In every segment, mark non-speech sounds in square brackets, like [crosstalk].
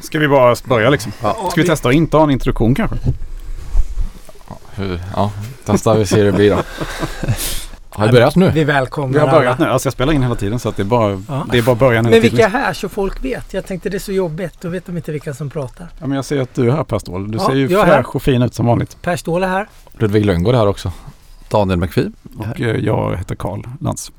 Ska vi bara börja liksom? Ska vi testa att inte ha en introduktion kanske? Hur, ja, testa vi ser hur det blir då. Har vi börjat nu? Vi välkomnar Vi har börjat alla. nu. Alltså jag spelar in hela tiden så att det är bara, Ja. det är bara början hela Men tiden. vilka är här så folk vet? Jag tänkte det är så jobbigt. Då vet de inte vilka som pratar. Ja, men jag ser att du är här Per Ståhl. Du Ja, ser ju är fräsch och fin ut som vanligt. Per Ståhl är här. Ludvig Lönngård här också. Daniel McPhee. Och eh, jag heter Karl Lantz.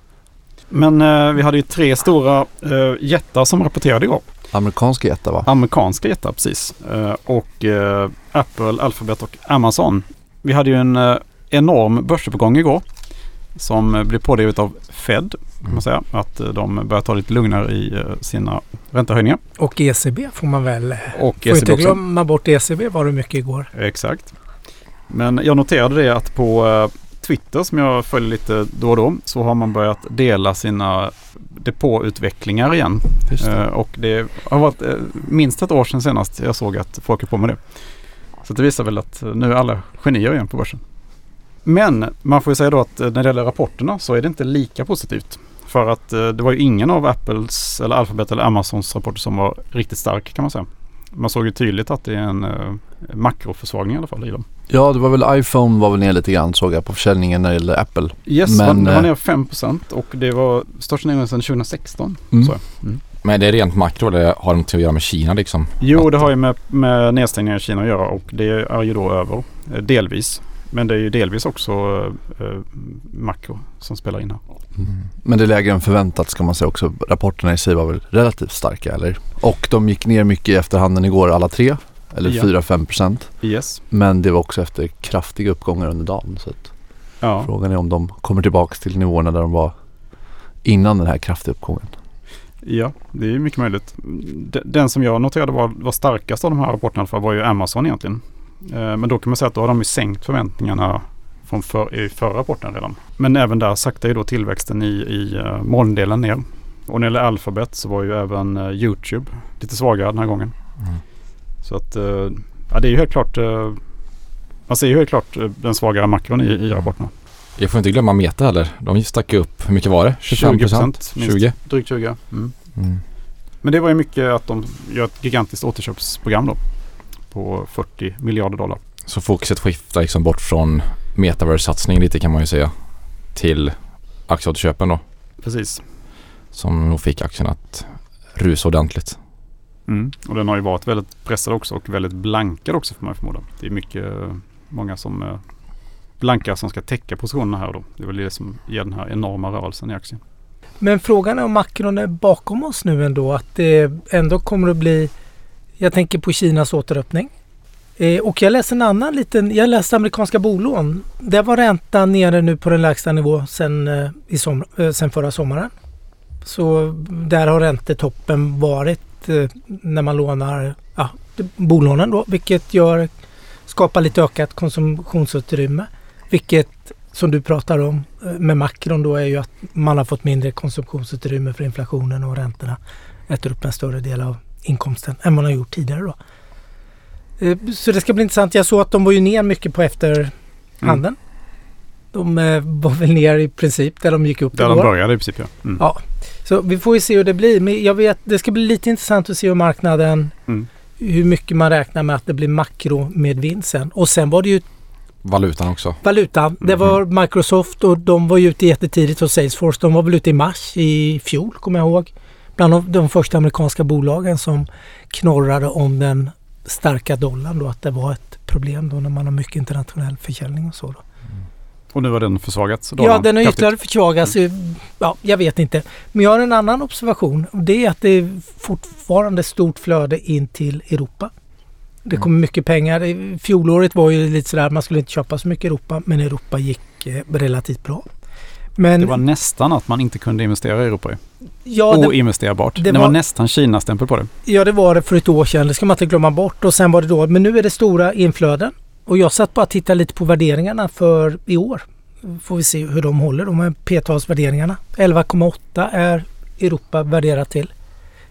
Men eh, vi hade ju tre stora eh, jättar som rapporterade igår. Amerikansk jätta va? Amerikanska jättar precis. Eh, och eh, Apple, Alphabet och Amazon. Vi hade ju en eh, enorm börsuppgång igår. Som blev pådrivet av Fed. Kan man säga. Att de börjar ta lite lugnare i sina räntehöjningar. Och ECB får man väl... Och Får inte ECB också. glömma bort ECB var det mycket igår. Exakt. Men jag noterade det att på Twitter som jag följer lite då och då så har man börjat dela sina depåutvecklingar igen. Det. Eh, och det har varit eh, minst ett år sedan senast jag såg att folk är på med det. Så det visar väl att eh, nu är alla genier igen på börsen. Men man får ju säga då att när det gäller rapporterna så är det inte lika positivt. För att det var ju ingen av Apples eller Alphabet eller Amazons rapporter som var riktigt stark kan man säga. Man såg ju tydligt att det är en eh, makroförsvagning i alla fall i dem. Ja, det var väl iPhone var väl ner lite grann såg jag på försäljningen när det gäller Apple. Yes, Men, det var eh, ner 5% och det var största nedgången sedan 2016. Mm. Så. Men det är rent makro eller har det något att göra med Kina liksom? Jo, Att- det har ju med, med nedstängningen i Kina att göra och det är ju då över. eh, Delvis. Men det är ju delvis också eh, makro som spelar in här. Men det är lägre än förväntat ska man säga också. Rapporterna i sig var väl relativt starka eller? Och de gick ner mycket i efterhanden igår alla tre. Eller Ja. 4-5 procent. Yes. Men det var också efter kraftiga uppgångar under dagen. Så Ja. frågan är om de kommer tillbaka till nivåerna där de var innan den här kraftiga uppgången. ja, det är mycket möjligt. De- Den som jag noterade var, var starkast av de här rapporterna var ju Amazon egentligen. Eh, Men då kan man säga att då har de ju sänkt förväntningarna från för, i förra rapporten redan. Men även där saktar ju då tillväxten i, i uh, molndelen ner. Och när det gäller Alphabet så var ju även eh, YouTube lite svagare den här gången. Mm. Så att eh, ja, det är ju helt klart eh, man ser ju helt klart eh, den svagare makron i, i rapporterna. Jag får inte glömma Meta heller. De stack upp, hur mycket var det? 25 procent? minst. 20? Drygt 20. Mm. Mm. Men det var ju mycket att de gör ett gigantiskt återköpsprogram då. På 40 miljarder dollar. Så fokuset skiftar liksom bort från metaverse-satsning lite kan man ju säga. Till aktieåterköpen då. Precis. Som nog fick aktien att rusa ordentligt. Mm. Och den har ju varit väldigt pressad också och väldigt blankad också får man förmoda. Det är mycket, många som eh, blankar som ska täcka positionerna här då. Det är väl det som ger den här enorma rörelsen i aktien. Men frågan är om makron är bakom oss nu ändå. Att det ändå kommer att bli... Jag tänker på Kinas återöppning. Eh, och jag läste en annan liten... Jag läste amerikanska bolån. Där var räntan nere nu på den lägsta nivå sen, eh, i som, eh, sen förra sommaren. Så där har räntetoppen varit eh, när man lånar ja, bolånen då. Vilket gör, skapar lite ökat konsumtionsutrymme. Vilket som du pratar om eh, med makron då är ju att man har fått mindre konsumtionsutrymme för inflationen och räntorna äter upp en större del av inkomsten än man har gjort tidigare då. Eh, Så det ska bli intressant. Jag såg att de var ju ner mycket på efterhandeln. De eh, var väl ner i princip där de gick upp Där de började i princip ja. Mm. Ja. Så vi får ju se hur det blir. Men jag vet, det ska bli lite intressant att se hur marknaden, Mm. hur mycket man räknar med att det blir makro med vinsten. Och sen var det ju Valutan också. valutan. Det var Microsoft och de var ju ute jättetidigt och Salesforce. De var väl ute i mars i fjol kommer jag ihåg. Bland de, första amerikanska bolagen som knorrade om den starka dollarn då. Att det var ett problem då när man har mycket internationell försäljning och så. Då. Och nu har den försvagats. Ja, den har ytterligare försvagats. Ja, jag vet inte. Men jag har en annan observation. Och det är att det är fortfarande stort flöde in till Europa. Det kommer mycket pengar. Fjolåret var ju lite sådär, man skulle inte köpa så mycket i Europa. Men Europa gick eh, relativt bra. Men Det var nästan att man inte kunde investera i Europa ja, det, Oinvesterbart. det Det, var, var- nästan Kina-stämpel på det. ja, det var det för ett år sedan. Det ska man inte glömma bort. Och sen var det då, men nu är det stora inflöden. Och jag satt bara och tittade lite på värderingarna för i år. Får vi se hur de håller. De här P-talsvärderingarna. 11,8 är Europa värderat till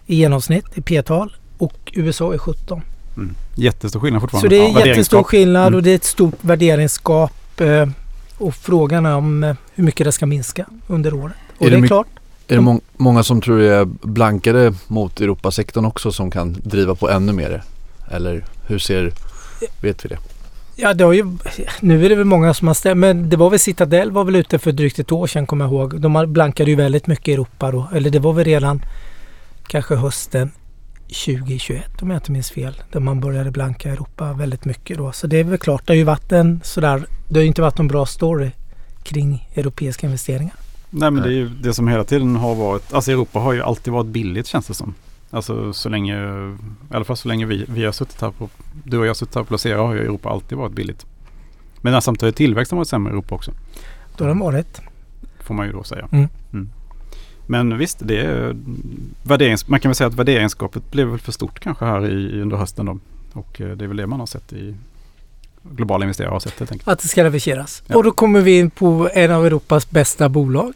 i genomsnitt i P-tal. Och USA är 17. Mm. Jättestor skillnad fortfarande. Så det är Ja, jättestor skillnad Mm. och det är ett stort värderingsgap. eh, Och frågan är om eh, hur mycket det ska minska under året. Och Är det det är klart. Är det må- många som tror det är blankade mot Europasektorn också som kan driva på ännu mer? Eller hur ser, vet vi det? Ja, det har ju, nu är det väl många som har stämt, men det var väl Citadel var väl ute för drygt ett år sedan kommer jag ihåg. De blankade ju väldigt mycket i Europa då. Eller det var väl redan kanske hösten 2021 om jag inte minns fel. Där man började blanka Europa väldigt mycket då. Så det är väl klart, det har ju varit en sådär, det har ju inte varit någon bra story kring europeiska investeringar. Nej men det är ju det som hela tiden har varit, alltså Europa har ju alltid varit billigt känns det som. Alltså så länge, i alla fall så länge vi, vi har suttit här på, du och jag har suttit här på Placera har ju Europa alltid varit billigt. Men samtidigt har tillväxten varit sämre i Europa också. Då har de varit. Får man ju då säga. Mm. Men visst, det är värderings, man kan väl säga att värderingsgapet blev väl för stort kanske här i, under hösten då. Och eh, det är väl det man har sett i globala investerare har sett helt enkelt. Att det ska reviseras. Ja. Och då kommer vi in på en av Europas bästa bolag.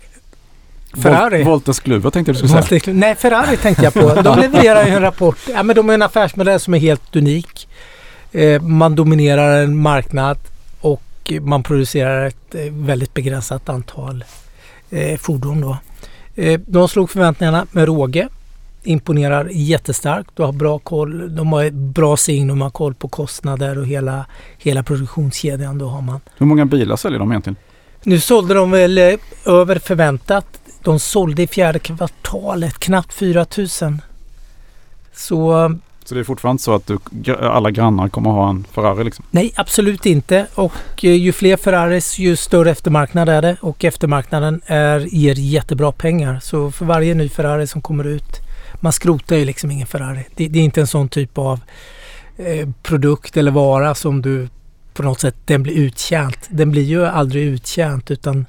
Ferrari. Vol- Wolters Kluwer tänkte du skulle säga. Nej, Ferrari tänkte jag på. [laughs] De levererar ju en rapport. Ja, men de har en affärsmodell som är helt unik. Eh, man dominerar en marknad och man producerar ett eh, väldigt begränsat antal eh, fordon. Då. Eh, de slog förväntningarna med råge. Imponerar jättestarkt. De har bra koll. De har bra sign. De har koll på kostnader och hela, hela produktionskedjan. Då har man. Hur många bilar säljer de egentligen? Nu sålde de väl eh, över förväntat. De sålde i fjärde kvartalet knappt 4 000. Så Så det är fortfarande så att du, alla grannar kommer ha en Ferrari liksom? nej, absolut inte. Och eh, ju fler Ferraris ju större eftermarknad är det. Och eftermarknaden är, ger jättebra pengar. Så för varje ny Ferrari som kommer ut. Man skrotar ju liksom ingen Ferrari. Det, det är inte en sån typ av eh, produkt eller vara som du på något sätt, den blir uttjänt. Den blir ju aldrig uttjänt utan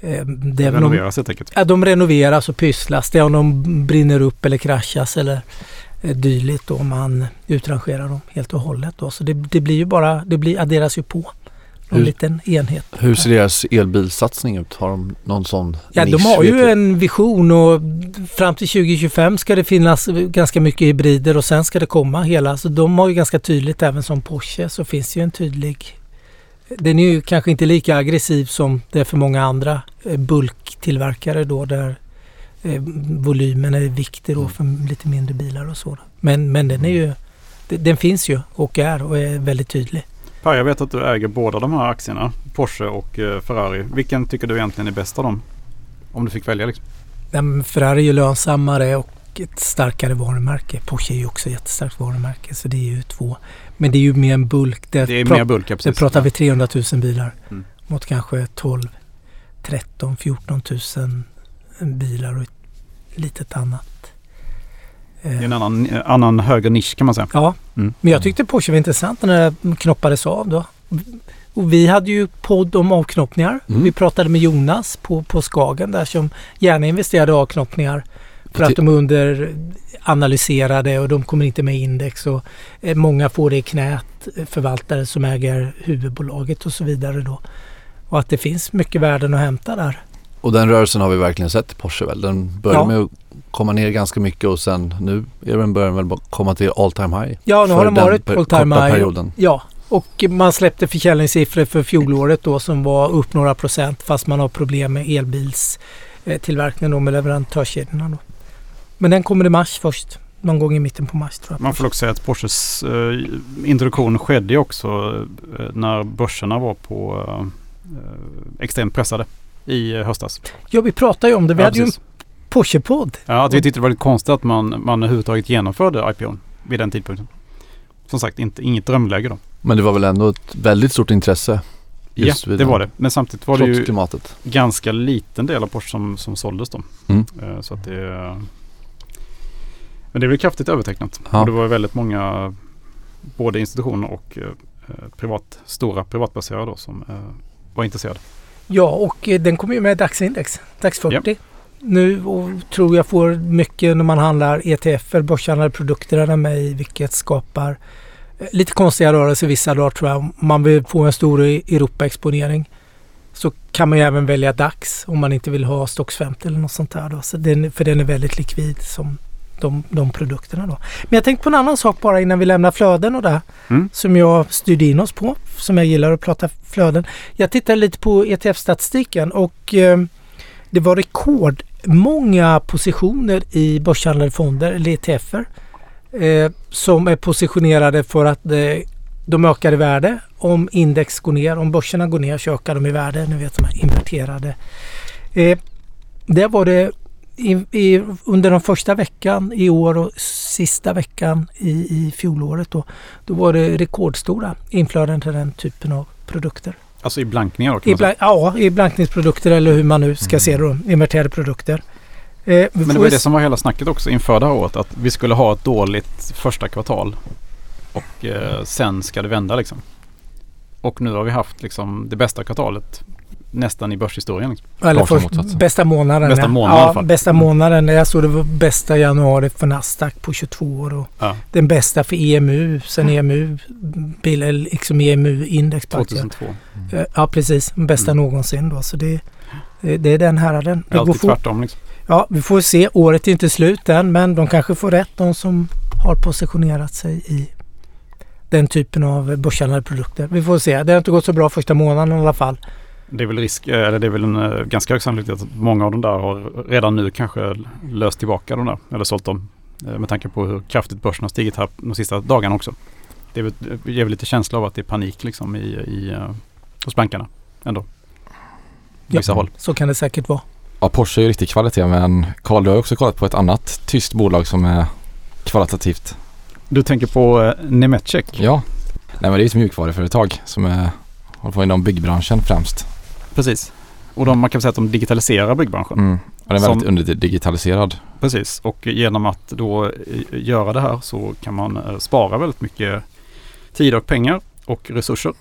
eh, det Renoveras helt enkelt. Ja, de renoveras och pysslas. Det är om de brinner upp eller kraschas eller dylikt då om man utrangerar dem helt och hållet. Då. Så det, det blir ju bara, det blir, adderas ju på. En Hur- liten enhet. Hur ser deras elbilsatsning ut? Har de någon sån Ja, nisch, de har ju en vision och fram till 2025 ska det finnas ganska mycket hybrider och sen ska det komma hela. Så de har ju ganska tydligt, även som Porsche, så finns det ju en tydlig... Den är ju kanske inte lika aggressiv som det är för många andra eh, bulktillverkare då där eh, volymen är viktig då för lite mindre bilar och så. Men, men den är ju... de- Den finns ju och är och är väldigt tydlig. Per, jag vet att du äger båda de här aktierna. Porsche och eh, Ferrari. Vilken tycker du egentligen är bäst av dem? Om du fick välja liksom. Ja, Ferrari är ju lönsammare och ett starkare varumärke. Porsche är ju också ett jättestarkt varumärke så det är ju två. Men det är ju mer en bulk. Där Det är mer bulk, ja, där precis. pratar vi 300 000 bilar Mm. mot kanske 12, 13, 14 000 bilar och ett litet annat. Det är Eh, en annan, annan högre nisch kan man säga. Ja, Mm. men jag tyckte Porsche var intressant när det knoppades av då. Och vi hade ju podd om avknoppningar. Mm. Vi pratade med Jonas på, på Skagen där som gärna investerade i avknoppningar. För att de är under analyserade och de kommer inte med index och eh, många får det i knät, eh, förvaltare som äger huvudbolaget och så vidare då. Och att det finns mycket värden att hämta där. Och den rörelsen har vi verkligen sett i Porsche väl? Den började Ja. med att komma ner ganska mycket och sen nu är den börjar väl komma till all time high. Ja, nu har den varit all time high. perioden. Ja, och man släppte försäljningssiffror för fjolåret då som var upp några procent fast man har problem med elbilstillverkningen då med leverantörskedjorna då. Men den kommer i mars först. Någon gång i mitten på mars tror jag. Man får också säga att Porsches eh, introduktion skedde också eh, när börserna var på eh, extremt pressade i eh, höstas. Ja, vi pratade ju om det. Vi Ja, hade ju en precis. Porsche-podd. Ja, att vi tyckte det var lite konstigt att man, man överhuvudtaget genomförde IPOn vid den tidpunkten. Som sagt, inte, inget drömläge då. Men det var väl ändå ett väldigt stort intresse just ja, det den, var det. Men samtidigt var det Trots ju klimatet. ganska liten del av Porsche som, som såldes då. Mm. Eh, Så att det... Men det blev kraftigt övertecknat. Ja. Och det var väldigt många både institutioner och eh, privat, stora privatbaserade då som eh, var intresserade. Ja, och eh, den kommer ju med DAX-index. DAX 40. Nu och tror jag får mycket när man handlar ETFer, börshandlade produkter är med i vilket skapar eh, lite konstiga rörelser vissa dagar tror jag. Om man vill få en stor e- Europa-exponering så kan man ju även välja DAX om man inte vill ha Stox 50 eller något sånt där. Då. Så den, för den är väldigt likvid som de, de produkterna då. Men jag tänkte på en annan sak bara innan vi lämnar flöden och det. Mm. Som jag styrde in oss på. Som jag gillar att prata flöden. Jag tittade lite på ETF-statistiken och eh, det var rekord många positioner i börshandlade fonder eller ETFer eh, som är positionerade för att eh, de ökar i värde. Om index går ner, om börserna går ner så ökar de i värde. Ni vet de här inverterade. Eh, där var det i, i, under den första veckan i år och sista veckan i, i fjolåret då, då var det rekordstora inflöden till den typen av produkter. Alltså i blankningar I blank, ja, i blankningsprodukter eller hur man nu ska Mm. se det då, inverterade produkter. Eh, Men det var det som var hela snacket också inför det här året. Att vi skulle ha ett dåligt första kvartal. Och eh, sen ska det vända liksom. Och nu har vi haft liksom det bästa kvartalet nästan i börshistorien. Liksom. Eller motsatsen. bästa månaden. Bästa ja. månaden ja, fall. bästa månaden. Jag såg det var bästa januari för Nasdaq på 22 år. Och Ja. Den bästa för EMU sen EMU, bil- eller liksom EMU-index. på aktier. 2002. Eh, Ja precis, Den bästa Mm. någonsin då. Så det, det det är den häraden. Det är Det går alltid fort. tvärtom liksom. Ja, vi får se. Året är inte slut än men de kanske får rätt de som har positionerat sig i den typen av börshandlade produkter. Vi får se. Det har inte gått så bra första månaden i alla fall. Det är väl risk, eh, eller det är väl en eh, ganska hög sannolikhet att många av de där har redan nu kanske löst tillbaka de där. Eller sålt dem. eh, Med tanke på hur kraftigt börsen har stigit här de sista dagarna också. Det är väl- det ger väl lite känsla av att det är panik liksom i, i, hos bankerna ändå. På Ja. vissa håll. Så kan det säkert vara. Ja, Porsche är ju riktig kvalitet men Carl du har också kollat på ett annat tyskt bolag som är kvalitativt. Du tänker på Nemetschek? Ja. Nej men det är ju ett mjukvaruföretag som är, håller på inom byggbranschen främst. Precis. Och de, man kan säga att de digitaliserar byggbranschen. Mm. Och den är väldigt underdigitaliserad. Precis. Och genom att då eh, göra det här så kan man eh, spara väldigt mycket tid och pengar och resurser.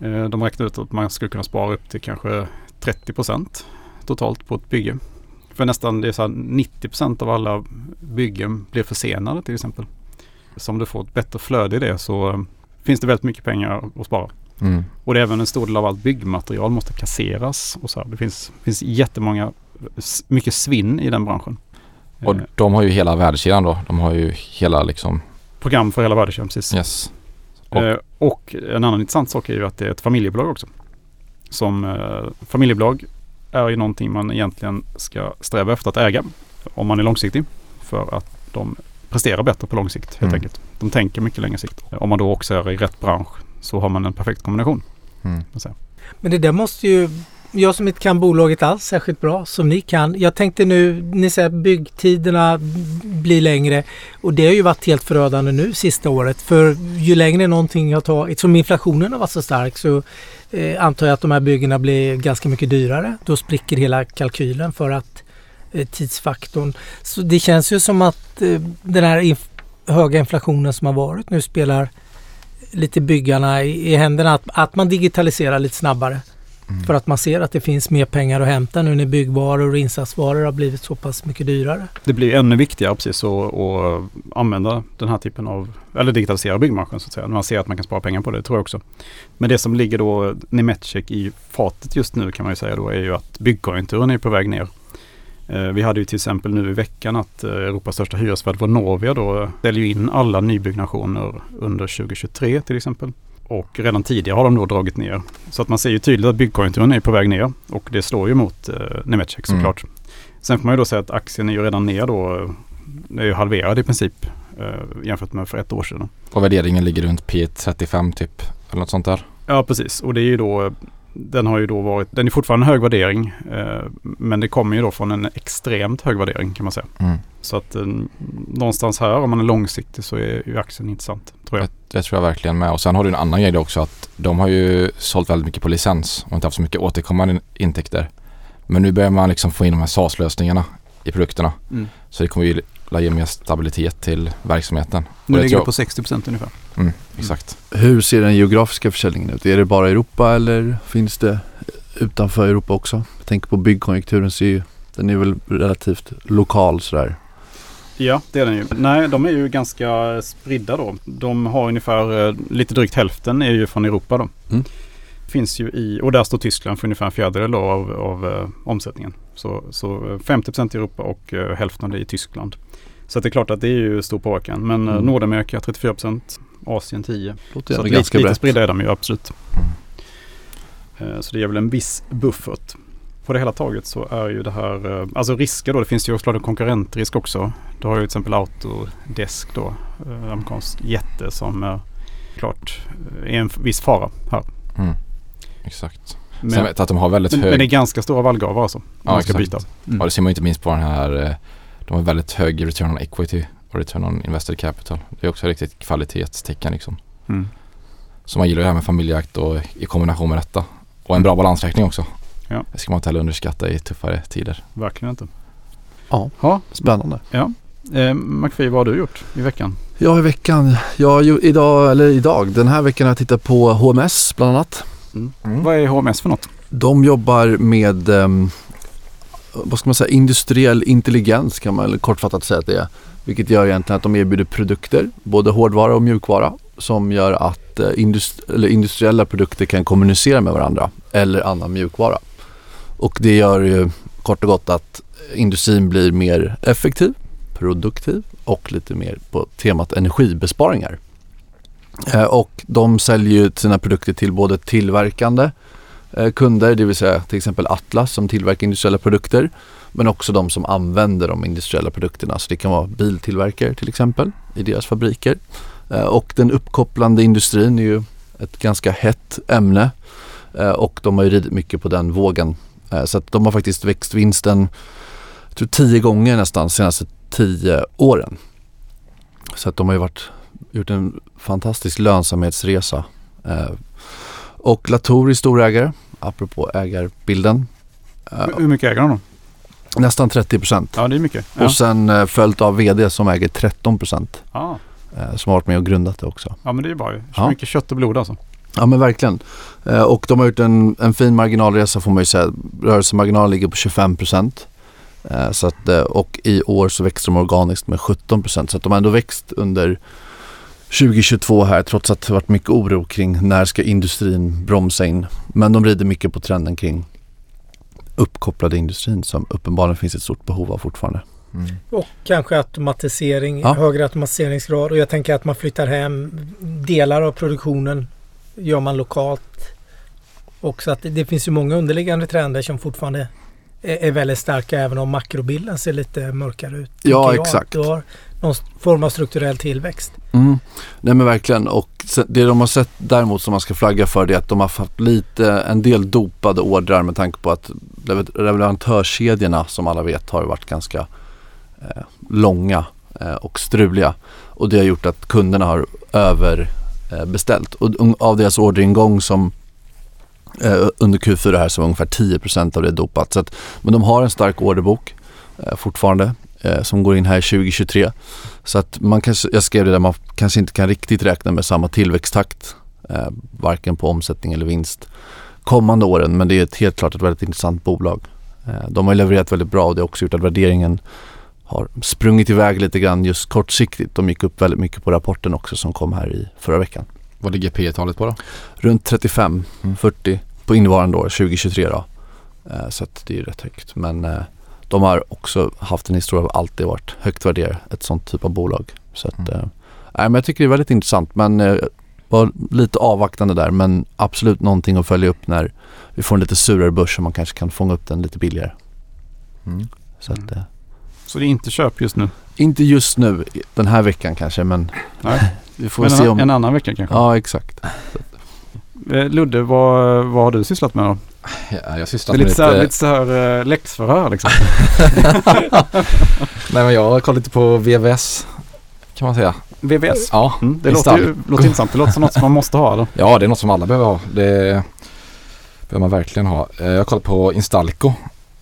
Eh, De räknar ut att man skulle kunna spara upp till kanske 30% totalt på ett bygge. För nästan det är så här 90% av alla byggen blir försenade till exempel. Så om du får ett bättre flöde i det så finns det väldigt mycket pengar att spara. Mm. Och även en stor del av allt byggmaterial måste kasseras. Och så här. Det finns, finns jättemånga, mycket svinn i den branschen. Och Eh, de har ju hela värdekedjan då. De har ju hela liksom, program för hela värdekedjan precis. yes. Och- Eh, och en annan intressant sak är ju att det är ett familjebolag också. Som eh, familjebolag är ju någonting man egentligen ska sträva efter att äga om man är långsiktig. För att de presterar bättre på lång sikt helt Mm. enkelt. De tänker mycket längre sikt. Om man då också är i rätt bransch så har man en perfekt kombination. Mm. Men det där måste ju, jag som inte kan bolaget alls särskilt bra som ni kan. Jag tänkte nu, ni säger att byggtiderna blir längre och det har ju varit helt förödande nu sista året. För ju längre någonting har tagit, som inflationen har varit så stark så eh, antar jag att de här byggena blir ganska mycket dyrare. Då spricker hela kalkylen för att eh, tidsfaktorn. Så det känns ju som att eh, den här inf- höga inflationen som har varit nu spelar lite byggarna i, i händerna. Att, att man digitaliserar lite snabbare. Mm. För att man ser att det finns mer pengar att hämta nu när byggvaror och insatsvaror har blivit så pass mycket dyrare. Det blir ännu viktigare precis att, att använda den här typen av, eller digitalisera byggbranschen så att säga. När man ser att man kan spara pengar på det, tror jag också. Men det som ligger då Nemetschek i fatet just nu kan man ju säga då är ju att byggkonjunkturen är på väg ner. Eh, Vi hade ju till exempel nu i veckan att eh, Europas största hyresvärd Vonovia då säljer ju in alla nybyggnationer under 2023 till exempel. Och redan tidigare har de då dragit ner. Så att man ser ju tydligt att byggkonjunkturen är på väg ner och det slår ju mot eh, Nemetschek Mm. såklart. Sen får man ju då säga att aktien är ju redan ner då. eh, Den är ju halverad i princip eh, jämfört med för ett år sedan. Och värderingen ligger runt P35 typ. Eller något sånt där. Ja precis och det är ju då den har ju då varit, den är fortfarande en hög värdering eh, men det kommer ju då från en extremt hög värdering kan man säga. Mm. Så att eh, någonstans här om man är långsiktig så är ju aktien intressant tror jag. Det, det tror jag verkligen med. Och sen har du en annan grej också att de har ju sålt väldigt mycket på licens och inte haft så mycket återkommande in- intäkter. Men nu börjar man liksom få in de här SaaS-lösningarna i produkterna. Mm. Så det kommer ju la ge mer stabilitet till verksamheten. Nu ligger det på 60 ungefär. Mm, exakt. Hur ser den geografiska försäljningen ut? Är det bara Europa eller finns det utanför Europa också? Jag tänker på byggkonjunkturen så är ju, den är väl relativt lokal sådär. Ja, det är den ju. Nej, de är ju ganska spridda då. De har ungefär eh, lite drygt hälften är ju från Europa då. Mm. Finns ju i, och där står Tyskland för ungefär en fjärdedel då av, av eh, omsättningen. Så, så eh, 50% i Europa och eh, hälften i Tyskland. Så det är klart att det är ju stor påverkan. Men eh, Mm. Nordamerika 34% Asien 10 Låter Så lite, lite spridda är de ju absolut. Eh, Så det ger väl en viss buffert. på det hela taget så är ju det här, eh, alltså risker då, det finns ju såklart en konkurrentrisk också. Du har ju till exempel Autodesk då, eh, amerikansk jätte som eh, klart är en viss fara här. Mm. Exakt. Men, Sen vet jag att de har väldigt men, hög... men det är ganska stora vallgravar alltså. Ja, man ska exakt. byta. Mm. Ja, det ser man inte minst på den här. eh, De har väldigt hög return on equity och return on invested capital. Det är också riktigt kvalitetstecken liksom. Mm. Så man gillar det här med familjejakt och i kombination med detta. Och en bra balansräkning också. Ja. Det ska man inte heller underskatta i tuffare tider. Verkligen inte. Ja, Ja, spännande. eh, McPhee, vad har du gjort i veckan? Ja, i veckan. Ja, ju, idag, eller idag. Den här veckan har jag tittat på HMS bland annat. Mm. Vad är HMS för något? De jobbar med, ehm, vad ska man säga, industriell intelligens kan man kortfattat säga att det är. Vilket gör egentligen att de erbjuder produkter, både hårdvara och mjukvara, som gör att eh, industri- eller industriella produkter kan kommunicera med varandra eller annan mjukvara. Och det gör ju kort och gott att industrin blir mer effektiv, produktiv och lite mer på temat energibesparingar. Eh, och de säljer ju sina produkter till både tillverkande eh, kunder, det vill säga till exempel Atlas som tillverkar industriella produkter. Men också de som använder de industriella produkterna. Så det kan vara biltillverkare till exempel i deras fabriker. Eh, och den uppkopplande industrin är ju ett ganska hett ämne. Och de har ju ridit mycket på den vågen. Så att de har faktiskt växt vinsten jag tror tio gånger nästan de senaste tio åren. Så att de har ju varit, gjort en fantastisk lönsamhetsresa. Eh, Och Latour är storägare, apropå ägarbilden. Eh, Hur- mycket äger de då? Nästan 30 procent. Ja, det är mycket. Ja. Och sen eh, följt av vd som äger 13 procent. Ja. Eh, som har varit med och grundat det också. ja, men det är ju bra ju. Så Ja. mycket kött och blod alltså. Ja men verkligen. Eh, och de har gjort en, en fin marginalresa får man ju säga. Rörelsemarginalen ligger på 25 procent. Eh, så att, och i år så växer de organiskt med 17 procent. Så att de har ändå växt under 2022 här trots att det varit mycket oro kring när ska industrin bromsa in. Men de rider mycket på trenden kring uppkopplade industrin som uppenbarligen finns ett stort behov av fortfarande. Mm. Och kanske automatisering, Ja. högre automatiseringsgrad. Och jag tänker att man flyttar hem delar av produktionen. Gör man lokalt. Och så att det, det finns ju många underliggande trender som fortfarande är, väldigt starka även om makrobilden ser lite mörkare ut. Ja, exakt. Du har någon form av strukturell tillväxt. Mm. Nej men verkligen och det de har sett däremot som man ska flagga för det är att de har haft lite, en del dopade ordrar med tanke på att lever- leverantörskedjorna som alla vet har varit ganska eh, långa eh, och struliga. Och det har gjort att kunderna har överbeställt. Eh, och av deras orderingång som eh, under Q4 här så var ungefär 10% av det dopat. Så att, men de har en stark orderbok eh, fortfarande eh, som går in här 2023. Så att man kanske, jag skrev det där, man kanske inte kan riktigt räkna med samma tillväxttakt eh, varken på omsättning eller vinst kommande åren men det är ett, helt klart ett väldigt intressant bolag. Eh, de har levererat väldigt bra och det har också gjort att värderingen har sprungit iväg lite grann just kortsiktigt. De gick upp väldigt mycket på rapporten också som kom här i förra veckan. Vad ligger P talet på då? Runt 35, Mm. 40 på innevarande år, 2023 då. Eh, så att det är ju rätt högt. Men eh, de har också haft en historia av alltid varit högt värderat, ett sånt typ av bolag. Så att, Mm. nej, men jag tycker det är väldigt intressant men eh, var lite avvaktande där men absolut någonting att följa upp när vi får en lite surare börs och man kanske kan fånga upp den lite billigare. Mm. Så att, eh, Så det är inte köp just nu. inte just nu, den här veckan kanske men Nej. [laughs] vi får Men se en, om... en annan vecka kanske. Ja exakt. Eh, Ludde, vad, vad har du sysslat med då? Ja, jag sysslar är med lite så här, lite så här eh, läxförhör liksom. [laughs] Nej men jag har kollat lite på VVS kan man säga. VVS. Ja, Mm, det låter, ju, låter intressant. Det låter som något som man måste ha. Eller? [laughs] ja det är något som alla behöver ha. Det behöver man verkligen ha. Eh, Jag har kollat på Instalco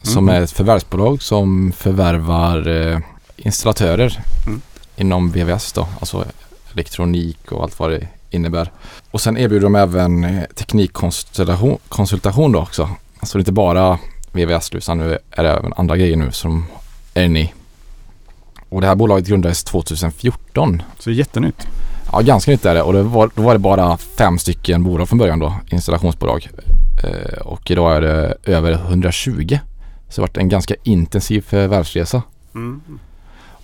som Mhm. är ett förvärvsbolag som förvärvar eh, installatörer Mm. inom VVS då. Alltså elektronik och allt vad det innebär. Och sen erbjuder de även eh, teknikkonsultation konsultation då också. Alltså det är inte bara VVS utan nu är det även andra grejer nu som är inne i. Och det här bolaget grundades 2014. Så det är jättenytt. Ja, ganska nytt är det och det var, då var det bara fem stycken bolag från början då, installationsbolag. Eh, och idag är det över 120. Så det har varit en ganska intensiv förvärvsresa. Mm.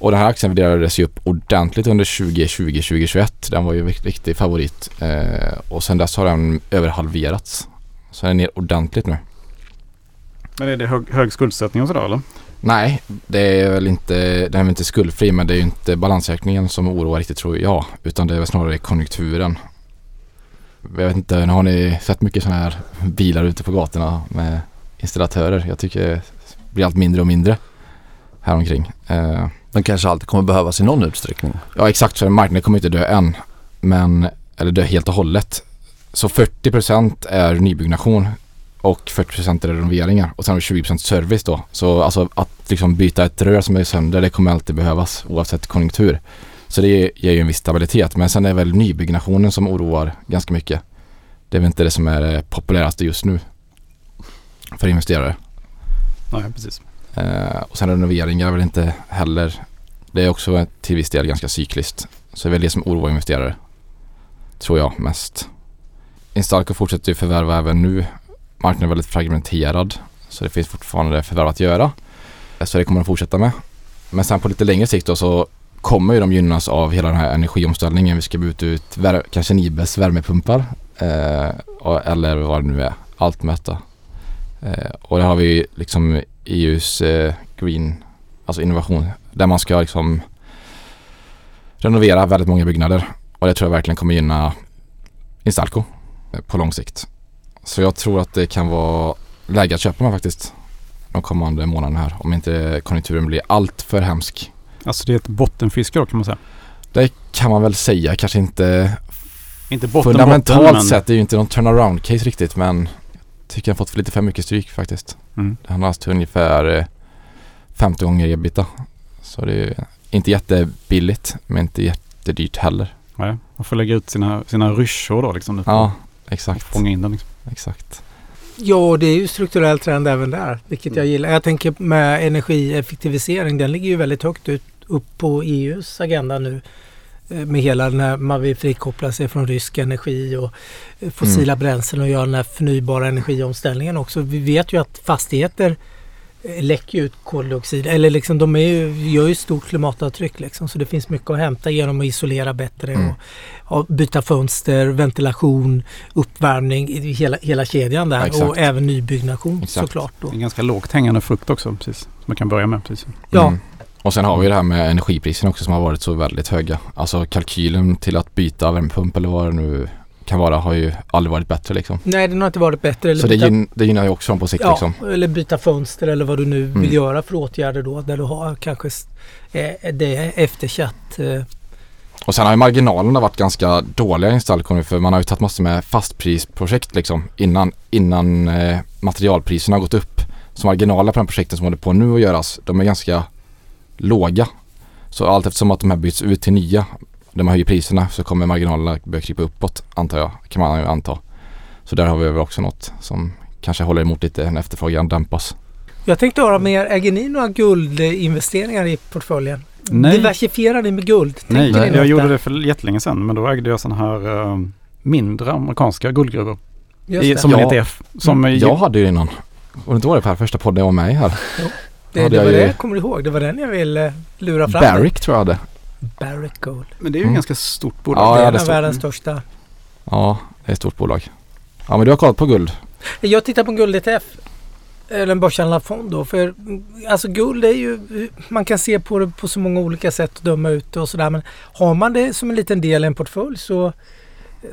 Och den här aktien värderades ju upp ordentligt under 2020-2021. Den var ju en riktig favorit. Eh, och sen dess har den överhalverats. Så den är ner ordentligt nu. Men är det hög, hög skuldsättning och sådär eller? Nej, det är väl inte, den är väl inte skuldfri men det är ju inte balansräkningen som oroar riktigt tror jag. Utan det är väl snarare konjunkturen. Jag vet inte, har ni sett mycket sådana här bilar ute på gatorna med installatörer? Jag tycker det blir allt mindre och mindre häromkring. Eh, Den kanske alltid kommer behövas i någon utsträckning. Ja exakt så, marknaden kommer inte dö än. Men, eller dö helt och hållet. Så 40% är nybyggnation och 40% är renoveringar och sen har vi 20% service då. Så alltså att liksom byta ett rör som är sönder det kommer alltid behövas oavsett konjunktur. Så det ger ju en viss stabilitet men sen är det väl nybyggnationen som oroar ganska mycket. Det är väl inte det som är det populäraste just nu för investerare. Nej, precis. Eh, och sen renoveringar är väl inte heller, det är också till viss del ganska cykliskt. Så det är väl det som oroar investerare. Tror jag mest. Instalco fortsätter ju förvärva även nu. Marknaden är väldigt fragmenterad. Så det finns fortfarande förvärv att göra. Eh, så det kommer de fortsätta med. Men sen på lite längre sikt då så kommer ju de gynnas av hela den här energiomställningen. Vi ska byta ut vär- kanske Nibes värmepumpar. Eh, eller vad det nu är. Altmäta. Eh, och där har vi liksom EUs eh, green, alltså innovation. Där man ska liksom renovera väldigt många byggnader. Och det tror jag verkligen kommer gynna Instalco eh, på lång sikt. Så jag tror att det kan vara läge att köpa mig faktiskt de kommande månaderna här. Om inte konjunkturen blir allt för hemsk. Alltså det är ett bottenfiske då kan man säga. Det kan man väl säga. Kanske inte Inte botten, fundamentalt botten, men... sett. Är ju inte någon turnaround case riktigt men tycker jag fått för lite för mycket stryk faktiskt. Mm. Han har haft ungefär eh, 50 gånger ebita. Så det är inte jättebilligt men inte jättedyrt heller. Nej, man får lägga ut sina, sina ryschor då liksom. Ja, exakt. Fånga in den liksom. Exakt. Ja, det är ju strukturell trend även där, vilket jag gillar. Jag tänker med energieffektivisering, den ligger ju väldigt högt ut, upp på EUs agenda nu. Eh, Med hela den här, man vill frikoppla sig från rysk energi och eh, fossila bränslen och göra den här förnybara energiomställningen också. Vi vet ju att fastigheter eh, läcker ut koldioxid, eller liksom de är ju, gör ju stort klimatavtryck liksom. Så det finns mycket att hämta genom att isolera bättre Mm. och, och byta fönster, ventilation, uppvärmning, i hela, hela kedjan där. Exakt. och även nybyggnation Exakt. såklart. Då. Det är en ganska lågt hängande frukt också precis. Som man kan börja med precis. Ja. Mm. Och sen har vi det här med energipriserna också som har varit så väldigt höga. Alltså kalkylen till att byta värmepump eller vad det nu kan vara har ju aldrig varit bättre liksom. Nej, den har inte varit bättre. Eller Så det, byta, gyn, det gynnar ju också dem på sikt ja, liksom. eller byta fönster eller vad du nu Mm. vill göra för åtgärder då. Där du har kanske s- eh, det eftersatt. Eh, Och sen har ju marginalerna varit ganska dåliga i Instalco nu för man har ju tagit massor med fastprisprojekt liksom innan, innan eh, materialpriserna har gått upp. Så marginalerna på de projekten som håller på nu att göras, de är ganska låga. Så allt eftersom att de här byts ut till nya, där man höjer priserna så kommer marginalerna börja krypa uppåt antar jag, kan man ju anta. Så där har vi väl också något som kanske håller emot lite när efterfrågan dämpas. Jag tänkte höra mer, äger ni några guldinvesteringar i portföljen? Nej. Diversifierar ni med guld? Nej, ni jag gjorde det för jättelänge sedan men då ägde jag sådana här eh, mindre amerikanska guldgruvor. Just I, som en Ja. ETF. Som mm. Jag hade ju innan. Och det inte var det Per första podden jag var med i här? Det, det var det jag kommer ihåg. Det var den jag ville lura fram. Barrick tror jag hade. Barrick Gold. Men det är ju Mm. ganska stort bolag. Ja, det är det en av världens största. Ja, det är ett stort bolag. Ja men du har kollat på guld? Jag tittar på en guld-ETF. Eller en börshandlad fond då. För alltså guld är ju, man kan se på det på så många olika sätt och döma ut det och sådär. Men har man det som en liten del i en portfölj så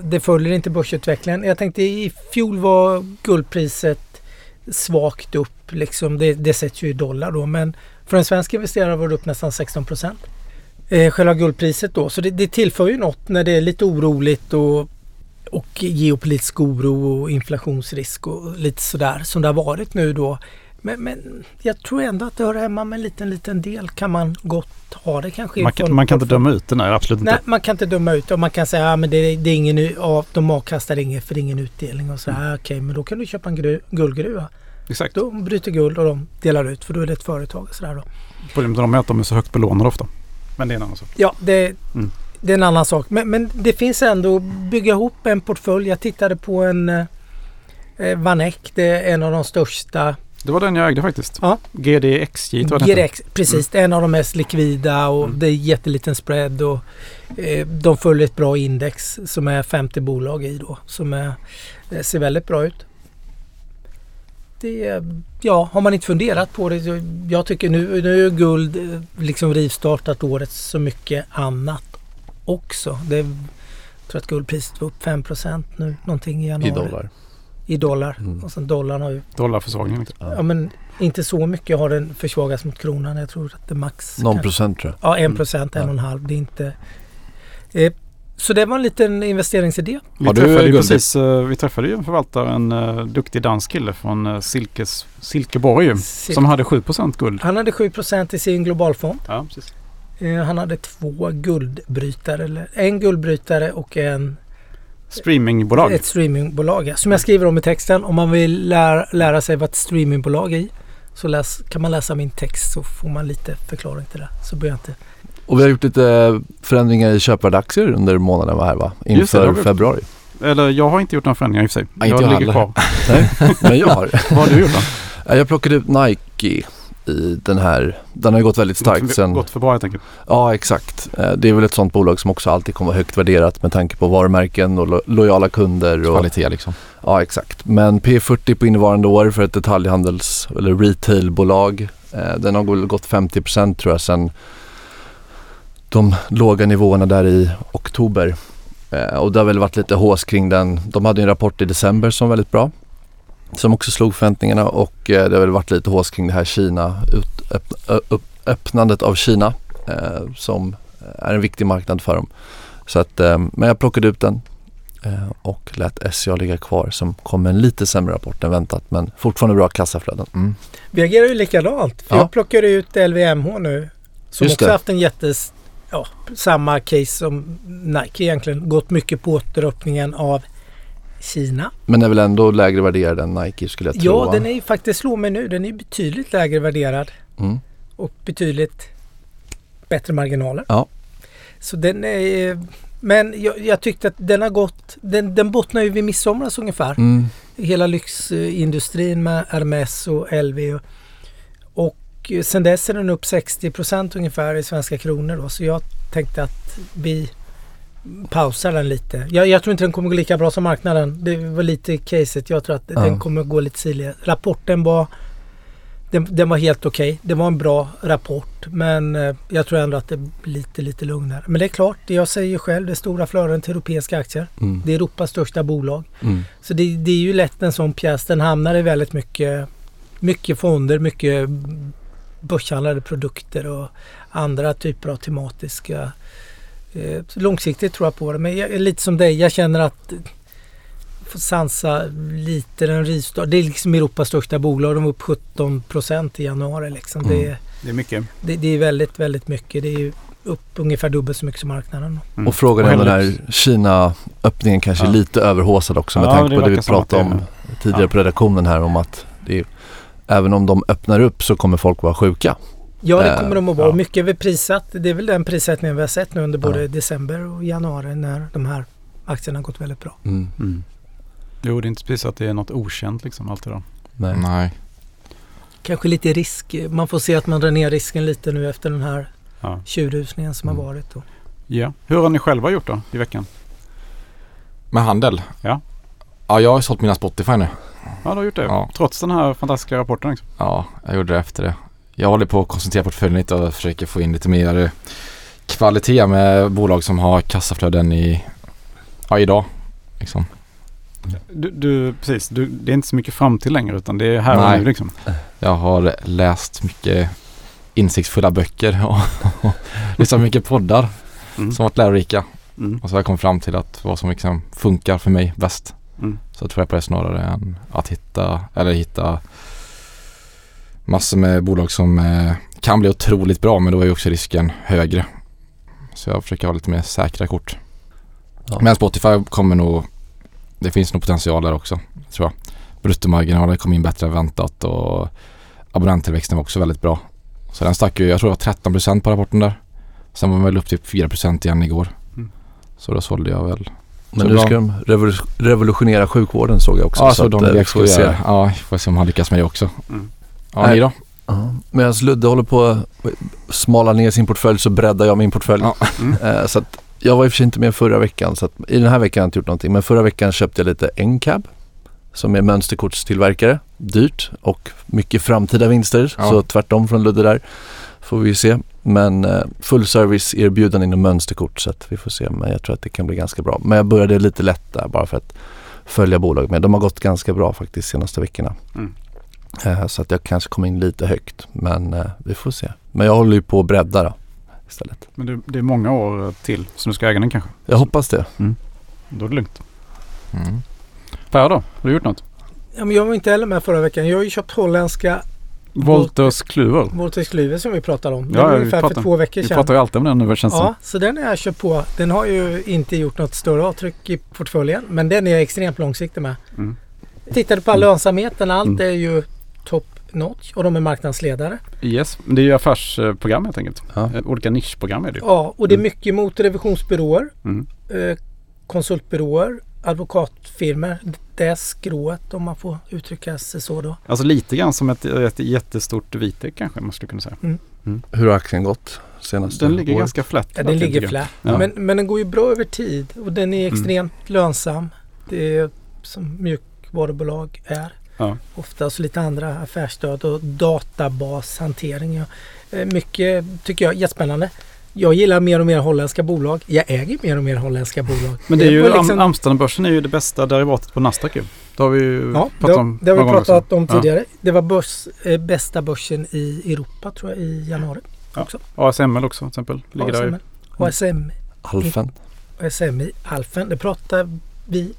det följer inte börsutvecklingen. Jag tänkte i fjol var guldpriset svagt upp. Liksom. Det, det sätts ju i dollar då. Men för en svensk investerare var det upp nästan 16 procent. Eh, själva guldpriset då. Så det, det tillför ju något när det är lite oroligt och och geopolitisk oro och inflationsrisk och lite sådär som det har varit nu då. Men, men jag tror ändå att det hör hemma med en liten, liten del kan man gott ha det kanske. Man kan, man kan inte döma ut det, nej absolut Nej, inte. man kan inte döma ut det och man kan säga att det, det är ingen, u- ja, de avkastar inget för det ingen utdelning och sådär. Okej, men då kan du köpa en gru, guldgruva. Exakt. De bryter guld och de delar ut för då är det ett företag och sådär då. Problemet med dem är att de är så högt belånade ofta. Men det är en annan sak. Ja, det, Mm. det är en annan sak. Men, men det finns ändå att bygga ihop en portfölj. Jag tittade på en eh, eh, Vanek. Det är en av de största. Det var den jag ägde faktiskt. Ja. GDXJ tror jag. GRX, precis. Är en av de mest likvida och Mm. det är jätteliten spread. Och, eh, de följer ett bra index som är 50 bolag i då. Som är, eh, ser väldigt bra ut. Det, ja, har man inte funderat på det. Jag tycker nu, nu är guld eh, liksom rivstartat året så mycket annat också. Det, jag tror att guldpriset var upp 5% nu någonting i januari. I dollar. I dollar. Mm. Och sen dollarn har ju, Dollarförsvagning. Liksom. ja men inte så mycket har den försvagats mot kronan. Jag tror att det är max. Någon kanske- procent tror jag. Ja, en procent, en Ja. och en halv. Det är inte... Eh, så det var en liten investeringsidé. Vi, du träffade ju precis, eh, vi träffade ju en förvaltare, en uh, duktig dansk kille från uh, Silkes, Silkeborg ju, som hade 7% guld. Han hade 7% i sin globalfond. Ja, precis. Eh, han hade två guldbrytare. Eller en guldbrytare och en, Streamingbolag. ett streamingbolag. ja. Som jag skriver om i texten. Om man vill lära, lära sig vad ett streamingbolag är i så läs, kan man läsa min text så får man lite förklaring till det. Så behöver jag inte... Och vi har gjort lite förändringar i köpvärdeaktier under månaden var här va? Det, det Inför gjort. februari. Eller jag har inte gjort några förändringar i och för sig. Ja, inte jag ligger kvar. [laughs] Nej, men jag har. [laughs] Vad har du gjort då? Ja, [laughs] Jag plockade ut Nike i den här. Den har ju gått väldigt starkt gått, för, sen. gått för bra helt enkelt. Ja exakt. Eh, Det är väl ett sånt bolag som också alltid kommer vara högt värderat med tanke på varumärken och lo- lojala kunder. Och, Kvalitet liksom. ja exakt. Men P40 på innevarande år för ett detaljhandels eller retailbolag. eh, Den har gått 50% tror jag sen de låga nivåerna där i oktober. Eh, Och det har väl varit lite hås kring den. De hade en rapport i december som var väldigt bra. Som också slog förväntningarna och eh, det har väl varit lite hås kring det här Kina, ut, öpp, öppnandet av Kina eh, som är en viktig marknad för dem. Så att, eh, men jag plockade ut den eh, och lät SCA ligga kvar som kom med en lite sämre rapport än väntat men fortfarande bra kassaflöden. Mm. Vi agerar ju likadant. För Ja. Jag plockade ut LVMH nu. Som Just också det. haft en jättes... Ja, samma case som Nike egentligen. Gått mycket på återöppningen av Kina. Men är väl ändå lägre värderad än Nike skulle jag tro. Ja, den är ju faktiskt, slå mig nu, den är betydligt lägre värderad. Mm. och betydligt bättre marginaler. Ja. Så den är... Men jag, jag tyckte att den har gått... Den, den bottnar ju vid midsomras ungefär. Mm. Hela lyxindustrin med Hermes och LV. Och, och sen dess är den upp 60% ungefär i svenska kronor. Då, så jag tänkte att vi pausar den lite. Jag, jag tror inte den kommer gå lika bra som marknaden. Det var lite caset. Jag tror att Ja. den kommer gå lite sidled. Rapporten var den, den var helt okej. Det var en bra rapport men eh, jag tror ändå att det blir lite, lite lugnare. Men det är klart, jag säger själv, det är stora flöden till europeiska aktier. Mm. Det är Europas största bolag. Mm. Så det, det är ju lätt en sån pjäs. Den hamnar i väldigt mycket, mycket fonder, mycket börshandlade produkter och andra typer av tematiska. Eh, långsiktigt tror jag på det. Men jag är lite som dig. Jag känner att får sansa lite den rivstart. Det är liksom Europas största bolag. De var upp 17 procent i januari. Liksom. Mm. Det, Det är mycket. det, det är väldigt, väldigt mycket. Det är upp ungefär dubbelt så mycket som marknaden. Mm. Och frågan är om den här Kina-öppningen kanske är Ja. lite överhåsad också med Ja, tanke på det vi pratade är om tidigare Ja. på redaktionen här om att det är, även om de öppnar upp så kommer folk vara sjuka. Ja, det Eh, kommer de att vara. ja. Mycket är prissatt. Det är väl den prissättningen vi har sett nu under både Ja. december och januari när de här aktierna har gått väldigt bra. Mm. Mm. Jo, det är inte precis att det är något okänt liksom allt det där. Nej. Nej. Kanske lite risk. Man får se att man drar ner risken lite nu efter den här Ja. tjurrusningen som Mm. har varit. Då. ja. Hur har ni själva gjort då i veckan? Med handel? Ja. Ja, jag har sålt mina Spotify nu. Ja, du har gjort det. Ja. Trots den här fantastiska rapporten. Liksom. Ja, jag gjorde det efter det. Jag håller på att koncentrera portföljen lite och försöker få in lite mer eh, kvalitet med bolag som har kassaflöden i, ja, idag. Liksom. Du, du, precis, du, det är inte så mycket fram till längre utan det är här Nej. och nu liksom. Jag har läst mycket insiktsfulla böcker [laughs] och lyssnat mycket poddar Mm. som varit lärorika. Mm. Och så har jag kommit fram till att vad som liksom funkar för mig bäst. Mm. Så tror jag på det snarare än att hitta, eller hitta massor med bolag som eh, kan bli otroligt bra men då är ju också risken högre. Så jag försöker ha lite mer säkra kort. Ja. Men Spotify kommer nog, det finns nog potential där också tror jag. Bruttomarginalen kom in bättre än väntat och abonnenttillväxten var också väldigt bra. Så den stack ju, jag tror det var 13% på rapporten där. Sen var den väl upp till 4% igen igår. Mm. Så då sålde jag väl Men Så nu bra. ska de revolu- revolutionera sjukvården såg jag också. Ja, så, att, de eh, vi får får se. göra. Ja, får se om han lyckas med det också. Mm. Ja, Nej. ni då? Ja. Medan Ludde håller på att smala ner sin portfölj så breddar jag min portfölj. Ja. Mm. Eh, Så att jag var i och för sig inte med förra veckan så att i den här veckan har jag inte gjort någonting. Men förra veckan köpte jag lite NCAB som är mönsterkortstillverkare. dyrt och mycket framtida vinster. Ja. Så tvärtom från Ludde där. Får vi se. Men eh, fullservice erbjudande inom mönsterkort så att vi får se. Men jag tror att det kan bli ganska bra. Men jag började lite lätt där bara för att följa bolaget. Men de har gått ganska bra faktiskt senaste veckorna. Mm. Eh, så att jag kanske kom in lite högt. Men eh, vi får se. Men jag håller ju på att bredda då istället. Men det, det är många år till som du ska äga den kanske. Jag hoppas det. Då är det lugnt. Mm. Per då? Har du gjort något? Ja, men jag var inte heller med förra veckan. Jag har ju köpt holländska Wolters Kluver. Voltex Kluver som vi pratade om. Det Ja, vi ungefär för pratar- två veckor Vi sedan. pratar ju alltid om den nu känns det Ja, så den har jag köpt på. Den har ju inte gjort något större avtryck i portföljen. Men den är jag extremt långsiktig med. Mm. Tittade på Mm. lönsamheten. Allt Mm. är ju top notch och de är marknadsledare. Yes, men det är ju affärsprogram helt enkelt. Ja. Eh, Olika nischprogram är det ju. Ja, och det är Mm. mycket mot revisionsbyråer, Mm. eh, konsultbyråer, advokatfirmor. Det är skrået om man får uttrycka sig så då. Alltså lite grann som ett, ett jättestort Vitek kanske man skulle kunna säga. Hur har aktien gått senaste Den ligger året? ganska flätt. Ja, den ligger flat. Ja. Men, men den går ju bra över tid och den är Mm. extremt lönsam. Det är som mjukvarubolag är. Ja. Oftast lite andra affärsstöd och databashantering. Eh, Mycket tycker jag är jättespännande. Jag gillar mer och mer holländska bolag. Jag äger mer och mer holländska bolag. Men det är ju, liksom- Am- Amsterdambörsen är ju det bästa derivatet på Nasdaq ju. Det har vi ju Ja, pratat har- om det har vi pratat också. om Ja. tidigare. Det var börs, eh, bästa börsen i Europa tror jag i januari. Ja. Också. ASML också till exempel. Ligger där ju. ASML. ASM, Alfen? ASMI, Alfen. Det pratade vi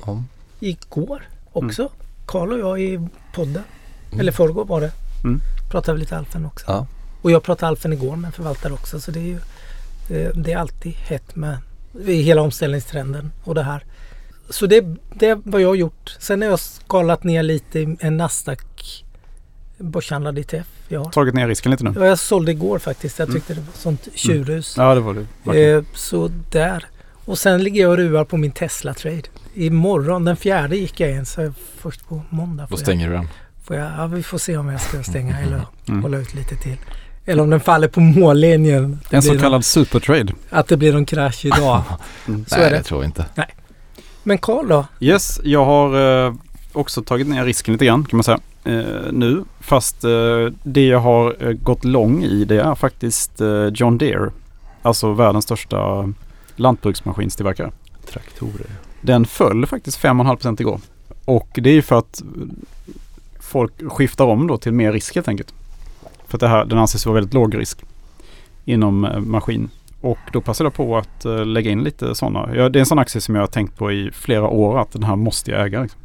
Om. igår också. Karl och jag i podden. Mm. Eller förrgår var det. Mm. Pratade vi lite Alfen också. Ja. Och jag pratade Alfen igår med en förvaltare också. Så det är ju eh, det är alltid hett med i hela omställningstrenden och det här. Så det, det är vad jag har gjort. Sen har jag skalat ner lite i en Nasdaq börshandlad ETF jag har. Tagit ner risken lite nu. Ja, jag sålde igår faktiskt. Jag Mm. tyckte det var sånt tjurhus. Ja det var det. verkligen. Eh, så där. Och sen ligger jag och ruvar på min Tesla-trade. Imorgon, den fjärde gick jag in. Så först på måndag Då får jag, stänger du den. får jag... Ja, vi får se om jag ska stänga [laughs] eller Mm. hålla ut lite till. Eller om den faller på mållinjen. En så någon- kallad supertrade. Att det blir någon krasch [laughs] idag. Mm. Så Nej, är det. det tror jag inte. Men Karl då? Yes, jag har eh, också tagit ner risken lite grann kan man säga. Eh, nu. Fast eh, det jag har eh, gått lång i det är faktiskt eh, John Deere. Alltså världens största lantbruksmaskinstillverkare. Traktorer. Den föll faktiskt 5,5% igår. Och det är ju för att folk skiftar om då till mer risk helt enkelt. För att det här, den anses vara väldigt låg risk inom eh, maskin. Och då passade jag på att eh, lägga in lite sådana. Ja, det är en sån aktie som jag har tänkt på i flera år att den här måste jag äga. Liksom.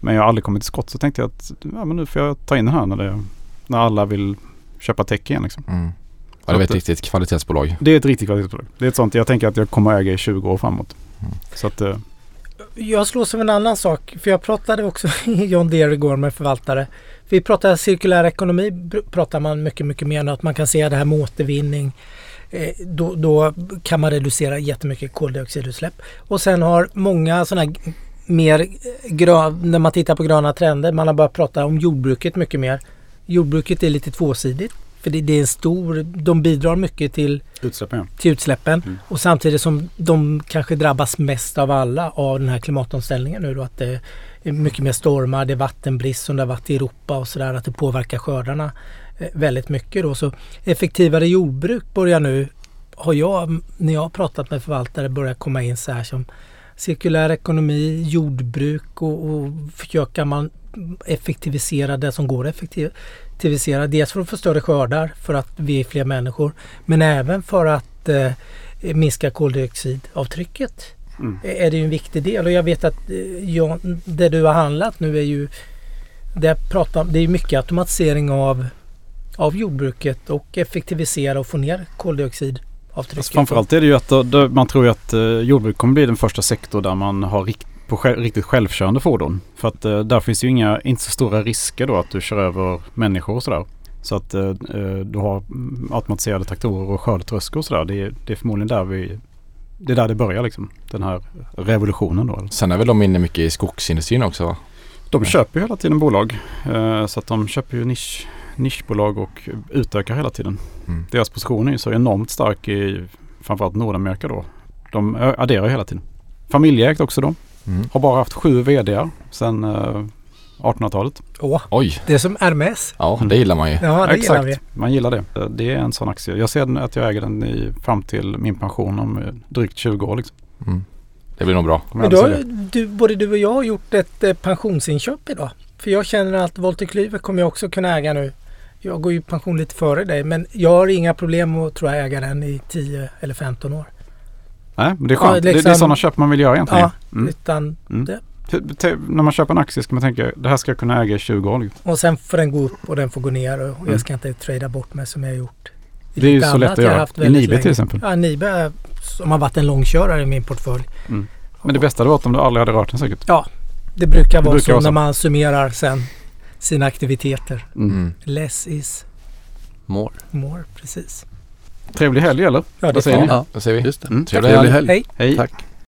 Men jag har aldrig kommit till skott så tänkte jag att ja, men nu får jag ta in den här när, det, när alla vill köpa tech igen. Liksom. Mm. Ja, det var ett riktigt kvalitetsbolag. Det är ett riktigt kvalitetsbolag. Det är ett sånt jag tänker att jag kommer att äga i 20 år framåt. Mm. Så att, eh, Jag slås av en annan sak. För jag pratade också [laughs] i John Deere igår med förvaltare. Vi pratar cirkulär ekonomi. Pratar man mycket, mycket mer nu. Att man kan se det här med återvinning. Eh, då, då kan man reducera jättemycket koldioxidutsläpp. Och sen har många sådana här mer grön, när man tittar på gröna trender. Man har börjat prata om jordbruket mycket mer. Jordbruket är lite tvåsidigt. För det, det är en stor, de bidrar mycket till utsläppen ja. till utsläppen Mm. och samtidigt som de kanske drabbas mest av alla av den här klimatomställningen nu då att det är mycket mer stormar, det är vattenbrist som det har varit i Europa och sådär att det påverkar skördarna eh, väldigt mycket då. Så effektivare jordbruk börjar nu, har jag när jag har pratat med förvaltare börjat komma in så här som cirkulär ekonomi, jordbruk och, och försöka man effektivisera det som går att effektivisera. Dels för att få större skördar för att vi är fler människor men även för att eh, minska koldioxidavtrycket. Mm. Är det ju en viktig del och jag vet att eh, jag, det du har handlat nu är ju det, pratar, det är mycket automatisering av, av jordbruket och effektivisera och få ner koldioxidavtrycket. Alltså framförallt är det ju att då, då, man tror att eh, jordbruk kommer bli den första sektor där man har rikt, på själv, riktigt självkörande fordon. För att eh, där finns ju inga, inte så stora risker då att du kör över människor och sådär. Så att eh, eh, du har mm, automatiserade traktorer och skördetröskor och sådär. Det, är- det är förmodligen där vi det är där det börjar liksom. Den här revolutionen då. Sen är väl de inne mycket i skogsindustrin också va? De köper ju hela tiden bolag. Eh, så att de köper ju nisch, nischbolag och utökar hela tiden. Mm. Deras position är ju så enormt stark i framförallt Nordamerika då. De adderar hela tiden. Familjeägt också då. Mm. Har bara haft sju vd sedan eh, 1800-talet. Åh, Oj, det är som Hermes. ja det gillar man ju. Ja, det gillar vi. Man gillar det. Det är en sån aktie. Jag ser att jag äger den i, fram till min pension om eh, drygt 20 år. Liksom. Mm. Det blir nog bra. Kommer Men jag då, aldrig har sälja. du, både du och jag har gjort ett eh, pensionsinköp idag. För jag känner att Volter Klyver kommer jag också kunna äga nu. Jag går ju i pension lite före dig men jag har inga problem att tror jag äga den i 10 eller 15 år. Nej, men det är skönt. Ja, det, det är liksom- sådana köp man vill göra egentligen. Ja, Mm. utan Mm. det. T- när man köper en aktie ska man tänka det här ska jag kunna äga i 20 år. Liksom. Och sen får den gå upp och den får gå ner och Mm. jag ska inte trada bort mig som jag har gjort. i Det är ju så lätt att göra. haft I väldigt Nibe till exempel. Ja, Nibe som har varit en långkörare i min portfölj. Men det bästa hade varit om du aldrig hade rört den säkert. Det brukar Det vara brukar så vara så. när man summerar sen sina aktiviteter. Mm. Mm. Less is More. more, precis. Trevlig helg eller? Ja, det Vad säger ni? Ja, Då ser vi. just det. Mm. Trevlig Trevlig helg. helg. Hej! Hej. Tack.